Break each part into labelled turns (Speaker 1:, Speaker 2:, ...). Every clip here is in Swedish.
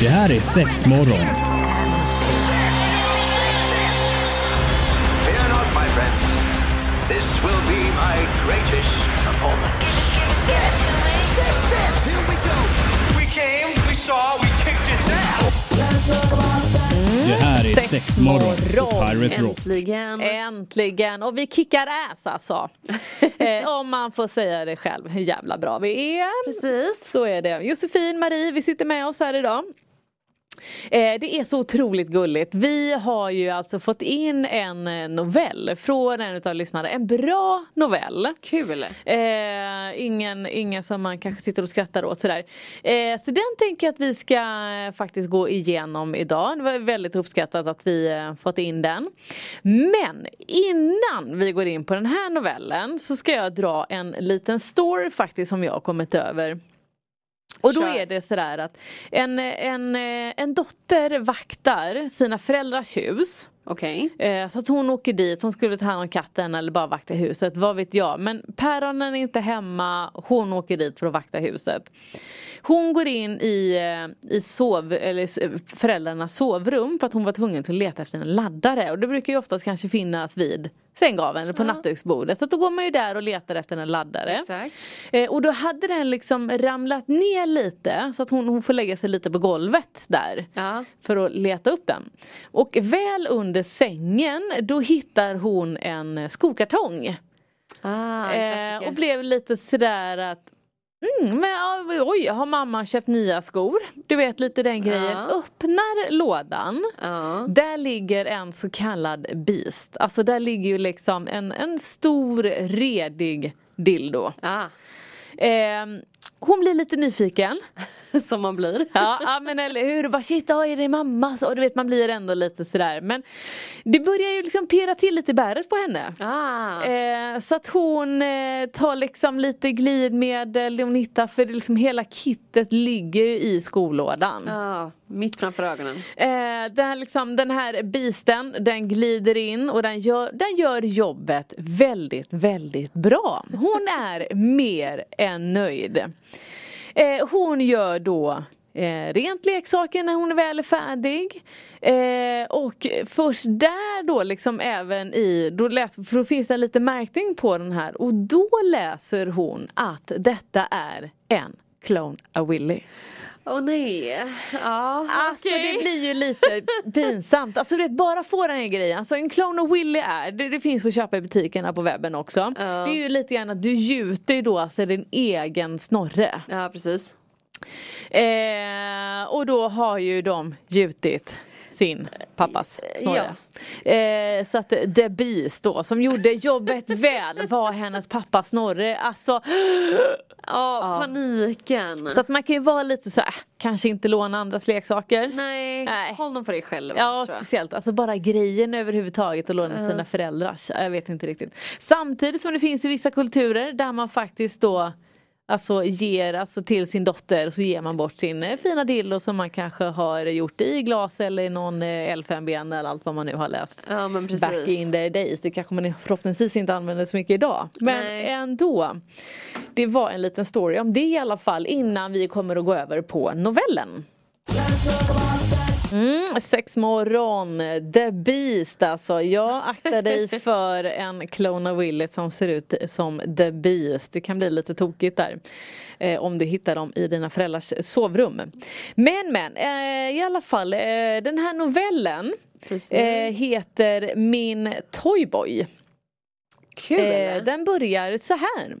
Speaker 1: Det här är sex morgon.
Speaker 2: Fear not, my friends. This will be my greatest performance.
Speaker 3: Six, six, six.
Speaker 2: Here we go. We came, we saw, we kicked its ass.
Speaker 1: Det här är
Speaker 4: Sex
Speaker 1: morgon på. Pirate Rock.
Speaker 5: Äntligen.
Speaker 4: Äntligen! Och vi kickar ass alltså. eh, om man får säga det själv hur jävla bra vi är.
Speaker 5: Precis.
Speaker 4: Så är det. Josefin, Marie, vi sitter med oss här idag. Eh, det är så otroligt gulligt. Vi har ju alltså fått in en eh, novell från en utav lyssnarna. En bra novell.
Speaker 5: Kul.
Speaker 4: Eh, ingen, ingen som man kanske sitter och skrattar åt sådär. Så den tänker jag att vi ska faktiskt gå igenom idag. Det var väldigt uppskattat att vi fått in den. Men innan vi går in på den här novellen så ska jag dra en liten story faktiskt som jag har kommit över. Och då
Speaker 5: Kör.
Speaker 4: är det sådär att en, en, eh, en dotter vaktar sina föräldrars hus.
Speaker 5: Okej.
Speaker 4: Eh, Så att hon åker dit, hon skulle ta hand om katten eller bara vakta huset, vad vet jag. Men päronen är inte hemma, hon åker dit för att vakta huset. Hon går in i, eh, i sov, eller föräldrarnas sovrum för att hon var tvungen att leta efter en laddare. Och det brukar ju oftast kanske finnas vid sänggaveln eller på nattduksbordet. Så då går man ju där och letar efter en laddare.
Speaker 5: Exakt.
Speaker 4: Eh, och då hade den liksom ramlat ner lite så att hon, hon får lägga sig lite på golvet där
Speaker 5: Ja.
Speaker 4: för att leta upp den. Och väl under sängen då hittar hon en skokartong.
Speaker 5: Ah, en
Speaker 4: Eh, och blev lite sådär att Mm, men ja, oj, har mamma köpt nya skor? Du vet lite den grejen.
Speaker 5: Ja.
Speaker 4: Öppnar lådan.
Speaker 5: Ja.
Speaker 4: Där ligger en så kallad beast. Alltså där ligger ju liksom en, en stor redig dildo.
Speaker 5: Ah.
Speaker 4: Eh, hon blir lite nyfiken.
Speaker 5: Som man blir.
Speaker 4: Ja, men eller hur, bara shit, ja, är det mamma? Så, du vet man blir ändå lite sådär. Men det börjar ju liksom pirra till lite i bäret på henne.
Speaker 5: Ah.
Speaker 4: Eh, så att hon eh, tar liksom lite glidmedel, hon hittar för det liksom hela kittet ligger i skolådan.
Speaker 5: Ja, mitt framför ögonen.
Speaker 4: Eh, den, här liksom, den här bisten den glider in och den gör, den gör jobbet väldigt, väldigt bra. Hon är mer än nöjd. Eh, hon gör då Eh, rent leksaker när hon är väl är färdig. Eh, och först där då liksom även i, då läs, för då finns det lite märkning på den här och då läser hon att detta är en Clone a Willy.
Speaker 5: Åh nej. Ja,
Speaker 4: Alltså
Speaker 5: okej.
Speaker 4: det blir ju lite pinsamt. Alltså du vet bara få den här grejen. Alltså en Clone of Willy är, det, det finns att köpa i butikerna på webben också.
Speaker 5: Ja.
Speaker 4: Det är ju lite grann att du gjuter ju då alltså din egen snorre.
Speaker 5: Ja, precis.
Speaker 4: Eh, och då har ju de gjutit sin pappas snorre. Eh, så att The Beast då som gjorde jobbet väl var hennes pappas snorre. Alltså
Speaker 5: Ja, paniken.
Speaker 4: så att man kan ju vara lite så här, kanske inte låna andras leksaker.
Speaker 5: Nej,
Speaker 4: Nej.
Speaker 5: håll dem för dig själv.
Speaker 4: Ja speciellt, alltså bara grejen överhuvudtaget att låna sina föräldrars, jag vet inte riktigt. Samtidigt som det finns i vissa kulturer där man faktiskt då Alltså ger alltså till sin dotter så ger man bort sin eh, fina dildo som man kanske har gjort i glas eller i någon eh, elfenben eller allt vad man nu har läst.
Speaker 5: Ja, men precis.
Speaker 4: Back in the days, det kanske man förhoppningsvis inte använder så mycket idag. Men
Speaker 5: Nej.
Speaker 4: ändå. Det var en liten story om det i alla fall innan vi kommer att gå över på novellen. Mm, sex morgon, The Beast alltså. Jag aktar dig för en Clone of Willy som ser ut som The Beast. Det kan bli lite tokigt där. Eh, om du hittar dem i dina föräldrars sovrum. Men men, eh, i alla fall. Eh, den här novellen eh, heter Min Toyboy.
Speaker 5: Kul.
Speaker 4: Eh, den börjar så här.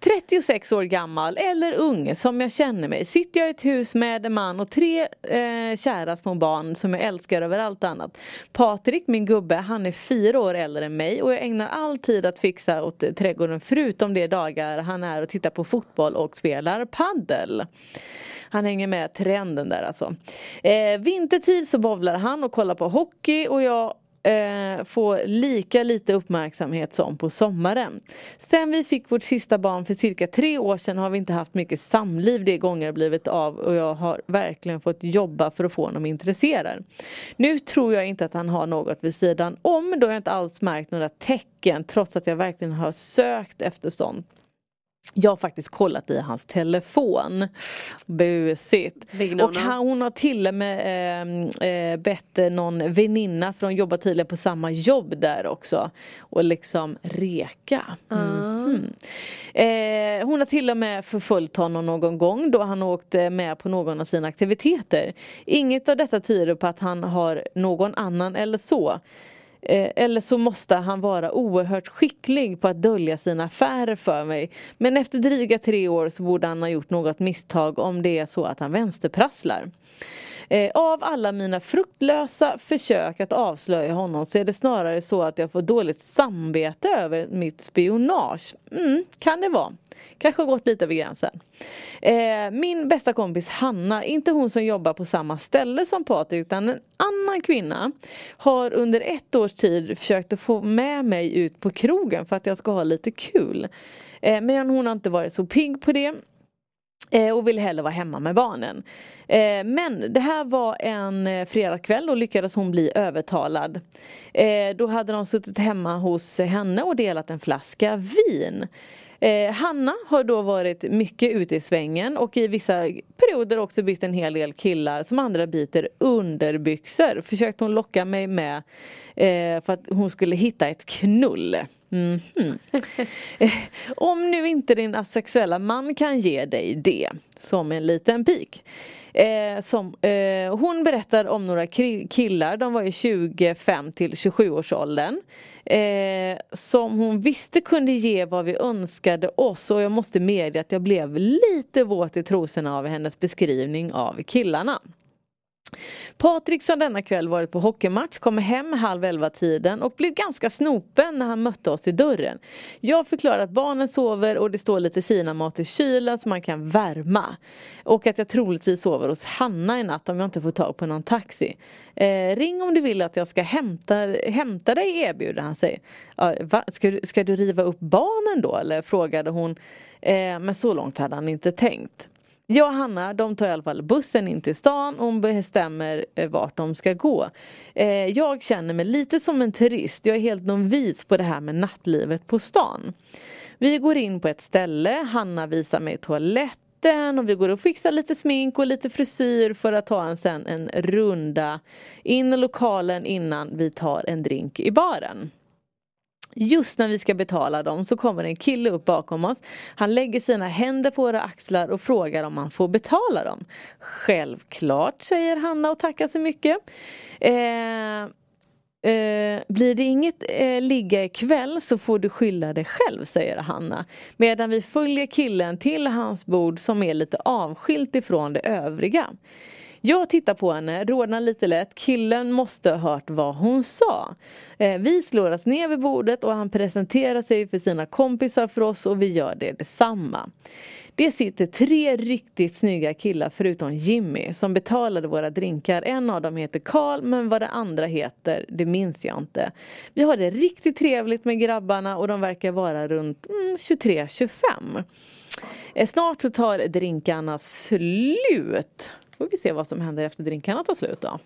Speaker 4: 36 år gammal eller ung som jag känner mig. Sitter jag i ett hus med en man och tre eh, kära små barn som jag älskar över allt annat. Patrik, min gubbe, han är fyra år äldre än mig och jag ägnar all tid att fixa åt trädgården förutom de dagar han är och tittar på fotboll och spelar paddel. Han hänger med trenden där alltså. Eh, vintertid så bowlar han och kollar på hockey och jag eh, få lika lite uppmärksamhet som på sommaren. Sen vi fick vårt sista barn för cirka tre år sedan har vi inte haft mycket samliv de gånger det blivit av och jag har verkligen fått jobba för att få honom intresserad. Nu tror jag inte att han har något vid sidan om då jag inte alls märkt några tecken trots att jag verkligen har sökt efter sånt. Jag har faktiskt kollat i hans telefon. Busigt. Och hon har till och med eh, bett eh, någon väninna för hon jobbar tydligen på samma jobb där också. Och liksom reka. Mhm. Eh, hon har till och med förföljt honom någon gång då han åkte med på någon av sina aktiviteter. Inget av detta tyder på att han har någon annan eller så. Eh, eller så måste han vara oerhört skicklig på att dölja sina affärer för mig. Men efter dryga tre år så borde han ha gjort något misstag om det är så att han vänsterprasslar. Eh, Av alla mina fruktlösa försök att avslöja honom så är det snarare så att jag får dåligt samvete över mitt spionage. Mm, kan det vara. Kanske har gått lite över gränsen. Eh, min bästa kompis Hanna, inte hon som jobbar på samma ställe som Patrik utan en annan kvinna har under ett års tid försökt att få med mig ut på krogen för att jag ska ha lite kul. Eh, men hon har inte varit så pigg på det. Eh, och vill hellre vara hemma med barnen. Eh, men det här var en eh, fredagkväll och lyckades hon bli övertalad. Då hade de suttit hemma hos henne och delat en flaska vin. Hanna har då varit mycket ute i svängen och i vissa perioder också bytt en hel del killar som andra byter underbyxor. Försökte hon locka mig med för att hon skulle hitta ett knull. Mm -hmm. Om nu inte din asexuella man kan ge dig det som en liten pik. Eh, som, eh, hon berättar om några killar, de var i 25 till 27 års åldern. Eh, som hon visste kunde ge vad vi önskade oss och jag måste medge att jag blev lite våt i trosorna av hennes beskrivning av killarna. Patrik som denna kväll varit på hockeymatch kommer hem halv elva tiden och blev ganska snopen när han mötte oss i dörren. Jag förklarar att barnen sover och det står lite kinamat i kylen som man kan värma. Och att jag troligtvis sover hos Hanna i natt om jag inte får tag på någon taxi. Eh, ring om du vill att jag ska hämta, hämta dig erbjuder han sig. Ja, va? Ska, du, ska du riva upp barnen då eller frågade hon. Eh, men så långt hade han inte tänkt. Jag och Hanna de tar i alla fall bussen in till stan och hon bestämmer eh, vart de ska gå. Eh, jag känner mig lite som en turist. Jag är helt novis på det här med nattlivet på stan. Vi går in på ett ställe, Hanna visar mig toaletten och vi går och fixar lite smink och lite frisyr för att ta en, sen en runda in i lokalen innan vi tar en drink i baren. Just när vi ska betala dem så kommer en kille upp bakom oss. Han lägger sina händer på våra axlar och frågar om han får betala dem. Självklart, säger Hanna och tackar så mycket. Eh, eh, blir det inget eh, ligga ikväll så får du skylla dig själv, säger Hanna. Medan vi följer killen till hans bord som är lite avskilt ifrån det övriga. Jag tittar på henne, rodnar lite lätt. Killen måste ha hört vad hon sa. Eh, vi slår oss ner vid bordet och han presenterar sig för sina kompisar för oss och vi gör det detsamma. Det sitter tre riktigt snygga killar förutom Jimmy som betalade våra drinkar. En av dem heter Karl men vad det andra heter det minns jag inte. Vi har det riktigt trevligt med grabbarna och de verkar vara runt mm, 23-25. Eh, snart så tar drinkarna slut. Får vi se vad som händer efter drinkarna tar slut då.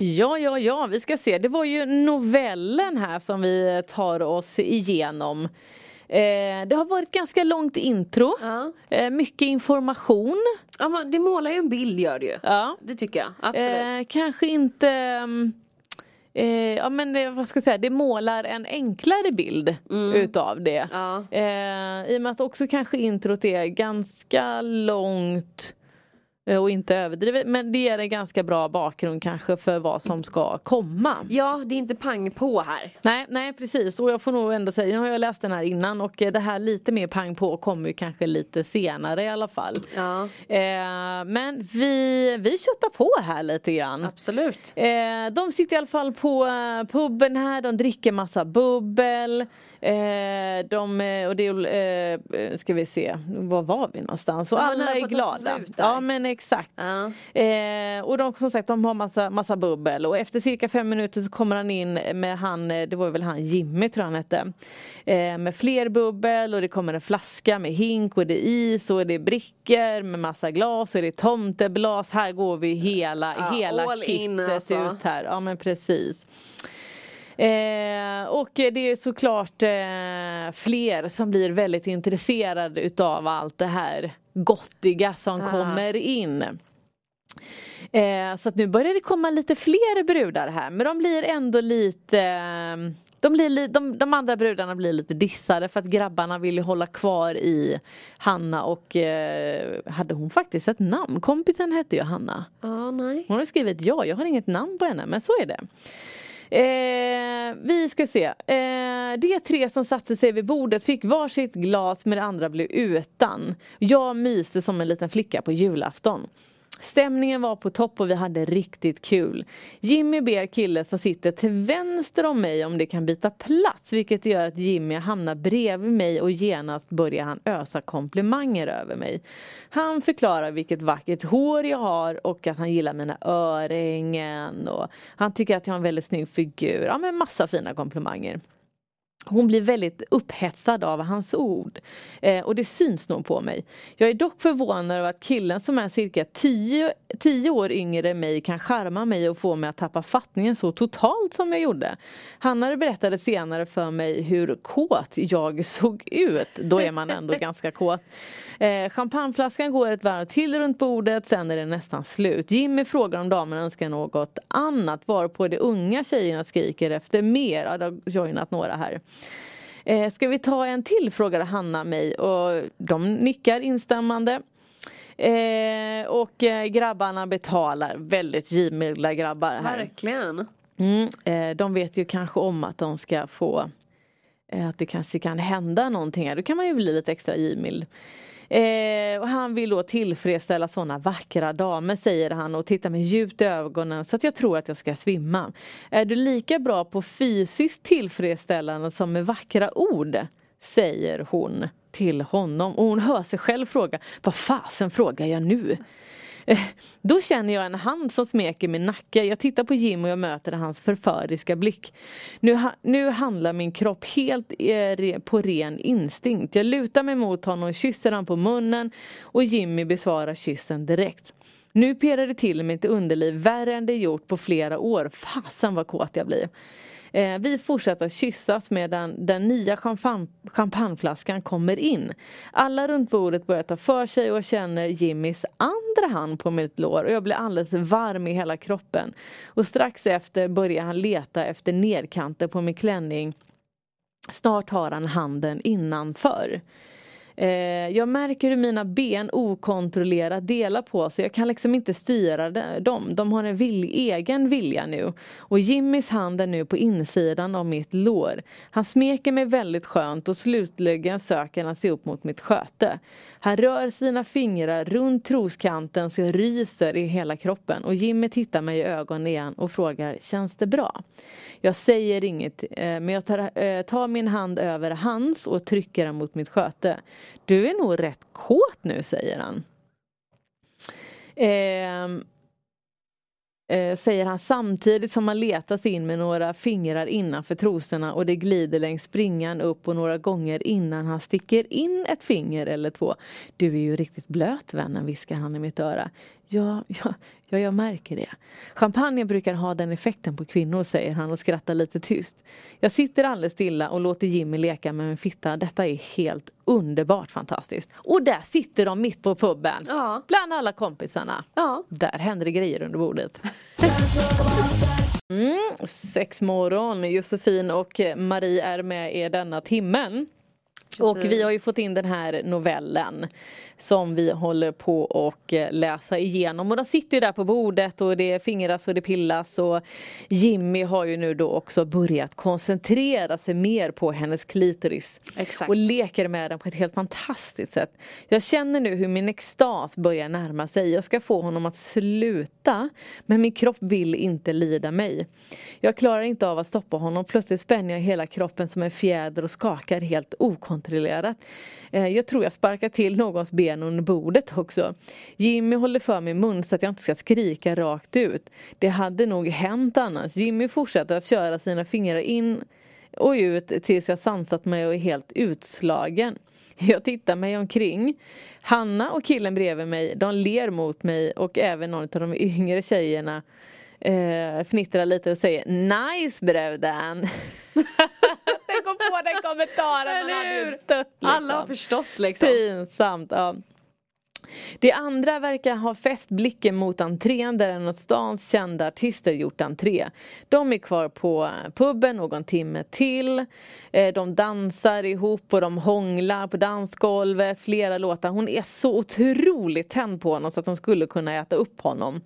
Speaker 4: Ja, ja, ja, vi ska se. Det var ju novellen här som vi tar oss igenom. Eh, det har varit ganska långt intro.
Speaker 5: Ja.
Speaker 4: Eh, mycket information.
Speaker 5: Ja, men det målar ju en bild gör det ju.
Speaker 4: Ja.
Speaker 5: Det tycker jag, absolut.
Speaker 4: Eh, kanske inte mm, ja men vad ska jag säga, det målar en enklare bild utav det.
Speaker 5: Ja.
Speaker 4: I och med att också kanske introt är ganska långt och inte överdrivet men det ger en ganska bra bakgrund kanske för vad som ska komma.
Speaker 5: Ja, det är inte pang på här.
Speaker 4: Nej, nej precis och jag får nog ändå säga, nu har jag läst den här innan och eh, det här lite mer pang på kommer ju kanske lite senare i alla fall.
Speaker 5: Ja.
Speaker 4: Eh, men vi, vi köttar på här lite grann.
Speaker 5: Absolut.
Speaker 4: Eh, de sitter i alla fall på eh, puben här, de dricker massa bubbel. Eh, de, eh, och det eh, ska vi se, var var vi någonstans? Och alla är glada. Ja men exakt.
Speaker 5: Ja.
Speaker 4: Eh, och de som sagt de har massa, massa bubbel och efter cirka fem minuter så kommer han in med han, eh, det var väl han Jimmy tror han hette. Eh, med fler bubbel och det kommer en flaska med hink och det är is och det är brickor med massa glas och det är tomteblas. Här går vi hela,
Speaker 5: Ja,
Speaker 4: hela kittet
Speaker 5: alltså.
Speaker 4: ut här. Ja men precis. Eh, och det är såklart eh, fler som blir väldigt intresserade utav allt det här gottiga som
Speaker 5: Ah.
Speaker 4: kommer in. Eh, så att nu börjar det komma lite fler brudar här men de blir ändå lite eh, de, blir li, de, de andra brudarna blir lite dissade för att grabbarna vill hålla kvar i Hanna och eh, hade hon faktiskt ett namn? Kompisen hette ju Hanna.
Speaker 5: Ja, nej.
Speaker 4: Hon har skrivit ja, jag har inget namn på henne men så är det. Eh, vi ska se. Eh, de tre som satte sig vid bordet fick varsitt glas men det andra blev utan. Jag myste som en liten flicka på julafton. Stämningen var på topp och vi hade riktigt kul. Jimmy ber killen som sitter till vänster om mig om det kan byta plats vilket gör att Jimmy hamnar bredvid mig och genast börjar han ösa komplimanger över mig. Han förklarar vilket vackert hår jag har och att han gillar mina örhängen och han tycker att jag har en väldigt snygg figur. Ja men massa fina komplimanger. Hon blir väldigt upphetsad av hans ord. Eh, och det syns nog på mig. Jag är dock förvånad över att killen som är cirka 10 tio år yngre än mig kan charma mig och få mig att tappa fattningen så totalt som jag gjorde. Hanna berättade senare för mig hur kåt jag såg ut. Då är man ändå ganska kåt. Eh, champagneflaskan går ett varv till runt bordet, sen är det nästan slut. Jimmy frågar om damerna önskar något annat varpå de unga tjejerna skriker efter mer. Ja, det har joinat några här. Eh, ska vi ta en till frågade Hanna mig och de nickar instämmande. Eh, och eh, grabbarna betalar, väldigt givmilda grabbar här.
Speaker 5: Verkligen.
Speaker 4: Mm, eh, de vet ju kanske om att de ska få att det kanske kan hända någonting här. Då kan man ju bli lite extra givmild. Eh, och han vill då tillfredsställa sådana vackra damer säger han och tittar med djupt i ögonen så att jag tror att jag ska svimma. Är du lika bra på fysiskt tillfredsställande som med vackra ord? Säger hon till honom och hon hör sig själv fråga Vad fasen frågar jag nu? Eh, då känner jag en hand som smeker min nacke. Jag tittar på Jim och jag möter hans förföriska blick. Nu, nu handlar min kropp helt eh, på ren instinkt. Jag lutar mig mot honom kysser han på munnen och Jimmy besvarar kyssen direkt. Nu pirrar det till i mitt underliv värre än det gjort på flera år. Fasen vad kåt jag blir. Eh, vi fortsätter att kyssas medan den nya champagne, champagneflaskan kommer in. Alla runt bordet börjar ta för sig och känner Jimmys andra hand på mitt lår och jag blir alldeles varm i hela kroppen. Och strax efter börjar han leta efter nedkanter på min klänning. Snart har han handen innanför. Eh, jag märker hur mina ben okontrollerat delar på sig. Jag kan liksom inte styra dem. De har en vil egen vilja nu. Och Jimmys hand är nu på insidan av mitt lår. Han smeker mig väldigt skönt och slutligen söker han sig upp mot mitt sköte. Han rör sina fingrar runt troskanten så jag ryser i hela kroppen. Och Jimmy tittar mig i ögonen igen och frågar Känns det bra? Jag säger inget eh, men jag tar, eh, tar min hand över hans och trycker den mot mitt sköte. Du är nog rätt kåt nu säger han. Eh, eh, säger han samtidigt som han letar sig in med några fingrar innanför trosorna och det glider längs springan upp och några gånger innan han sticker in ett finger eller två. Du är ju riktigt blöt vännen, viskar han i mitt öra. Ja, ja, ja, jag märker det. Champagne brukar ha den effekten på kvinnor, säger han och skrattar lite tyst. Jag sitter alldeles stilla och låter Jimmy leka med min fitta. Detta är helt underbart fantastiskt. Och där sitter de mitt på puben.
Speaker 5: Ja.
Speaker 4: Bland alla kompisarna.
Speaker 5: Ja.
Speaker 4: Där händer det grejer under bordet. Mm, sex morgon. Josefin och Marie är med er denna timmen. Och vi har ju fått in den här novellen som vi håller på och eh, läsa igenom och de sitter ju där på bordet och det fingras och det pillas och Jimmy har ju nu då också börjat koncentrera sig mer på hennes klitoris
Speaker 5: Exakt.
Speaker 4: och leker med den på ett helt fantastiskt sätt. Jag känner nu hur min extas börjar närma sig. Jag ska få honom att sluta men min kropp vill inte lida mig. Jag klarar inte av att stoppa honom. Plötsligt spänner jag hela kroppen som en fjäder och skakar helt okontrollerat. Eh, Jag tror jag sparkar till någons ben under bordet också. Jimmy håller för min mun så att jag inte ska skrika rakt ut. Det hade nog hänt annars. Jimmy fortsätter att köra sina fingrar in och ut tills jag sansat mig och är helt utslagen. Jag tittar mig omkring. Hanna och killen bredvid mig, de ler mot mig och även någon av de yngre tjejerna eh, fnittrar lite och säger Nice bruden. Tänk om på den kommentaren, man
Speaker 5: Eller
Speaker 4: hade ju dött liksom.
Speaker 5: Alla har förstått liksom.
Speaker 4: Pinsamt, ja. Det andra verkar ha fäst blicken mot entrén där en av stans kända artister gjort entré. De är kvar på puben någon timme till. Eh, De dansar ihop och de hånglar på dansgolvet, flera låtar. Hon är så otroligt tänd på honom så att de skulle kunna äta upp honom.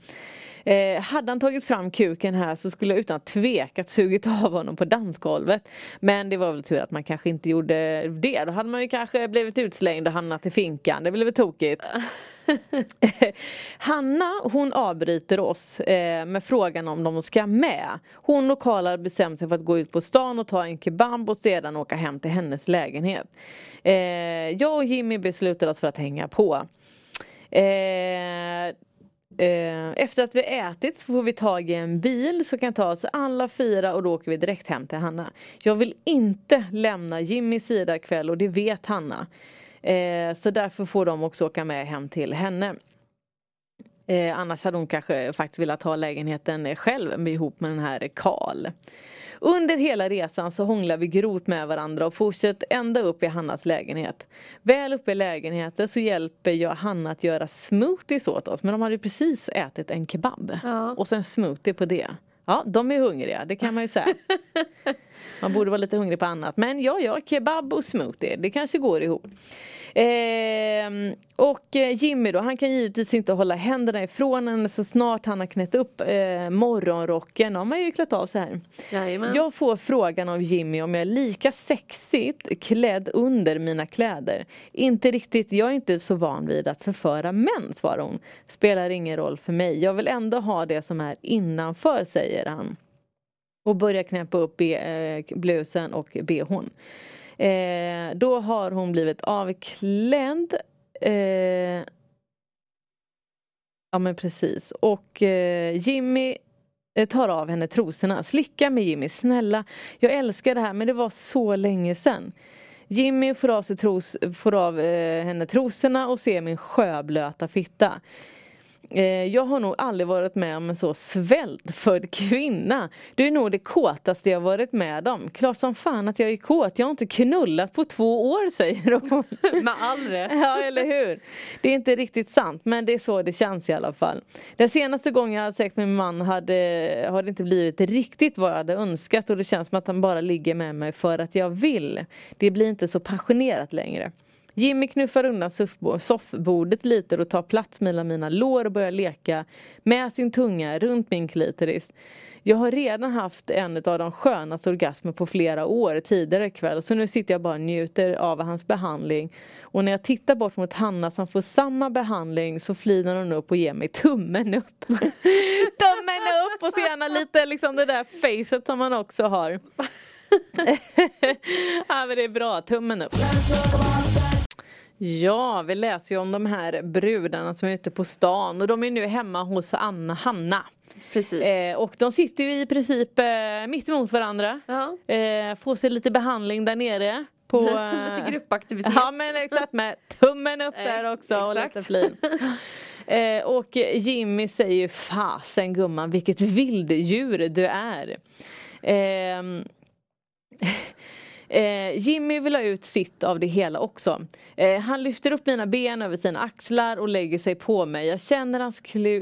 Speaker 4: Eh, hade han tagit fram kuken här så skulle jag utan tvekat sugit av honom på dansgolvet. Men det var väl tur att man kanske inte gjorde det. Då hade man ju kanske blivit utslängd och hamnat i finkan. Det blev väl tokigt. Hanna hon avbryter oss eh, med frågan om de ska med. Hon och Karl har bestämt sig för att gå ut på stan och ta en kebab och sedan åka hem till hennes lägenhet. Eh, jag och Jimmy beslutade oss för att hänga på. Eh, Eh, efter att vi ätit så får vi tag i en bil som kan ta oss alla fyra och då åker vi direkt hem till Hanna. Jag vill inte lämna Jimmys sida ikväll och det vet Hanna. Eh, så därför får de också åka med hem till henne. Eh, annars hade hon kanske faktiskt velat ha lägenheten själv med, ihop med den här Karl. Under hela resan så hånglar vi grovt med varandra och fortsätter ända upp i Hannas lägenhet. Väl uppe i lägenheten så hjälper jag Hanna att göra smoothies åt oss men de hade precis ätit en kebab.
Speaker 5: Ja.
Speaker 4: Och sen smoothie på det. Ja, de är hungriga, det kan man ju säga. Man borde vara lite hungrig på annat. Men ja, ja, kebab och smoothie, det kanske går ihop. Ehm, och eh, Jimmy då, han kan givetvis inte hålla händerna ifrån henne så snart han har knätt upp eh, morgonrocken. Har ju klätt av sig här.
Speaker 5: Jajamän.
Speaker 4: Jag får frågan av Jimmy om jag är lika sexigt klädd under mina kläder. Inte riktigt, jag är inte så van vid att förföra män, svarar hon. Spelar ingen roll för mig, jag vill ändå ha det som är innanför, säger han. Och börjar knäppa upp be, eh, blusen och bhn. Eh, då har hon blivit avklädd. Eh, ja men precis. Och eh, Jimmy eh, tar av henne trosorna. Slicka med Jimmy, snälla. Jag älskar det här men det var så länge sedan. Jimmy får av, sig tros, får av eh, henne trosorna och ser min sjöblöta fitta. Eh, jag har nog aldrig varit med om en så svältfödd kvinna. Det är nog det kåtaste jag varit med om. Klart som fan att jag är kåt. Jag har inte knullat på två år säger hon.
Speaker 5: Med all rätt.
Speaker 4: Ja, eller hur? Det är inte riktigt sant, men det är så det känns i alla fall. Den senaste gången jag hade sex med min man hade, har det inte blivit riktigt vad jag hade önskat och det känns som att han bara ligger med mig för att jag vill. Det blir inte så passionerat längre. Jimmy knuffar undan soffbordet lite och tar plats mellan mina lår och börjar leka med sin tunga runt min klitoris. Jag har redan haft en av de skönaste orgasmer på flera år tidigare ikväll så nu sitter jag bara och njuter av hans behandling. Och när jag tittar bort mot Hanna som får samma behandling så flinar hon upp och ger mig tummen upp. tummen upp och så gärna lite liksom det där facet som man också har. ja men det är bra, tummen upp. Ja, vi läser ju om de här brudarna som är ute på stan och de är nu hemma hos Anna Hanna.
Speaker 5: Precis.
Speaker 4: Eh, och de sitter ju i princip eh, mitt emot varandra.
Speaker 5: Ja.
Speaker 4: Eh, får sig lite behandling där nere. På,
Speaker 5: Lite gruppaktivitet.
Speaker 4: Ja men exakt med tummen upp där
Speaker 5: Eh,
Speaker 4: också och
Speaker 5: exakt.
Speaker 4: lite flin. Eh, och Jimmy säger ju fasen gumman vilket vilddjur du är. Ehm, Eh, Jimmy vill ha ut sitt av det hela också. Eh, han lyfter upp mina ben över sina axlar och lägger sig på mig. Jag känner hans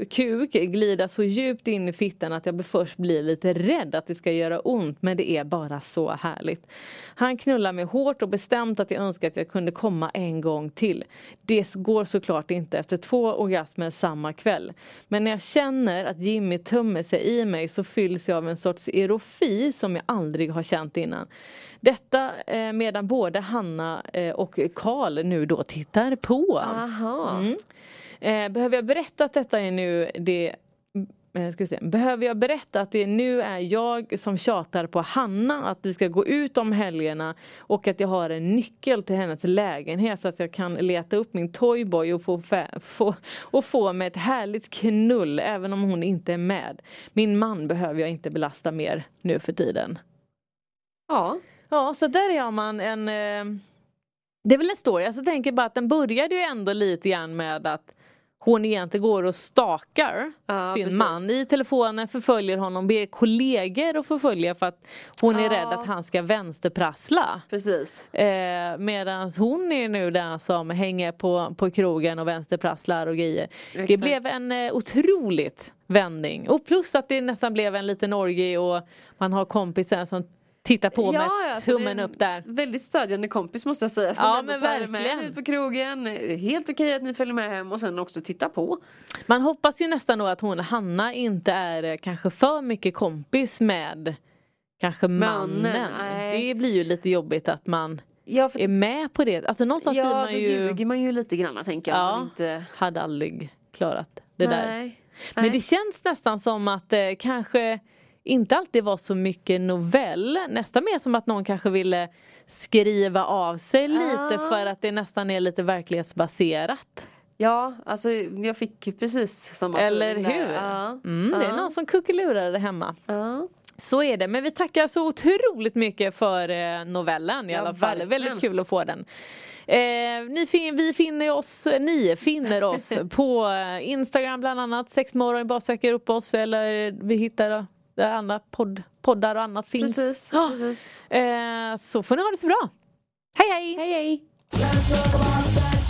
Speaker 4: kuk glida så djupt in i fittan att jag först blir lite rädd att det ska göra ont men det är bara så härligt. Han knullar mig hårt och bestämt att jag önskar att jag kunde komma en gång till. Det går såklart inte efter två orgasmer samma kväll. Men när jag känner att Jimmy tömmer sig i mig så fylls jag av en sorts erofi som jag aldrig har känt innan. Detta eh, medan både Hanna eh, och Karl nu då tittar på.
Speaker 5: Aha.
Speaker 4: Mm. Eh, behöver jag berätta att detta är nu det eh, vi se. Behöver jag berätta att det nu är jag som tjatar på Hanna att vi ska gå ut om helgerna och att jag har en nyckel till hennes lägenhet så att jag kan leta upp min toyboy och få, få, och få med ett härligt knull även om hon inte är med. Min man behöver jag inte belasta mer nu för tiden.
Speaker 5: Ja.
Speaker 4: Ja, så där har man en... Eh, det är väl en story. Alltså, Jag tänker bara att den började ju ändå lite grann med att hon egentligen går och stakar
Speaker 5: Ja,
Speaker 4: sin
Speaker 5: precis.
Speaker 4: man i telefonen, förföljer honom, ber kollegor att förfölja för att hon är
Speaker 5: Ja.
Speaker 4: rädd att han ska vänsterprassla.
Speaker 5: Precis.
Speaker 4: Eh, Medan hon är nu den som hänger på, på krogen och vänsterprasslar och grejer. Det
Speaker 5: Exakt.
Speaker 4: blev en eh, otroligt vändning. Och plus att det nästan blev en liten orgie och man har kompisen som tittar på med
Speaker 5: alltså,
Speaker 4: tummen upp där.
Speaker 5: Väldigt stödjande kompis måste jag säga. Som
Speaker 4: Ja, men
Speaker 5: er
Speaker 4: verkligen.
Speaker 5: Med ut på krogen. Helt okej att ni följer med hem och sen också tittar på.
Speaker 4: Man hoppas ju nästan då att hon, Hanna, inte är eh, kanske för mycket kompis med kanske mannen.
Speaker 5: Mannen.
Speaker 4: Det blir ju lite jobbigt att man
Speaker 5: Ja, för
Speaker 4: är med på det. Alltså någonstans blir
Speaker 5: ja
Speaker 4: man
Speaker 5: då
Speaker 4: ju...
Speaker 5: ljuger man ju lite grann tänker jag.
Speaker 4: Ja,
Speaker 5: men Inte...
Speaker 4: hade aldrig klarat det där.
Speaker 5: Nej.
Speaker 4: Men
Speaker 5: Nej.
Speaker 4: det känns nästan som att eh, kanske inte alltid var så mycket novell. Nästan mer som att någon kanske ville skriva av sig lite
Speaker 5: Ja.
Speaker 4: för att det nästan är lite verklighetsbaserat.
Speaker 5: Ja, alltså jag fick precis samma
Speaker 4: Eller hur?
Speaker 5: Ja.
Speaker 4: Mm, det är någon som kuckelurade hemma.
Speaker 5: Ja.
Speaker 4: Så är det, men vi tackar så otroligt mycket för eh, novellen i
Speaker 5: Ja,
Speaker 4: alla fall. Är Väldigt
Speaker 5: verkligen.
Speaker 4: kul att få den. Eh, ni fin- vi finner oss, ni finner oss på eh, Instagram bland annat, sexmorgon, bara söker upp oss eller vi hittar där andra podd, poddar och annat finns.
Speaker 5: Precis.
Speaker 4: Ja.
Speaker 5: precis.
Speaker 4: Eh, så får ni ha det så bra. Hej hej!
Speaker 5: Hej hej!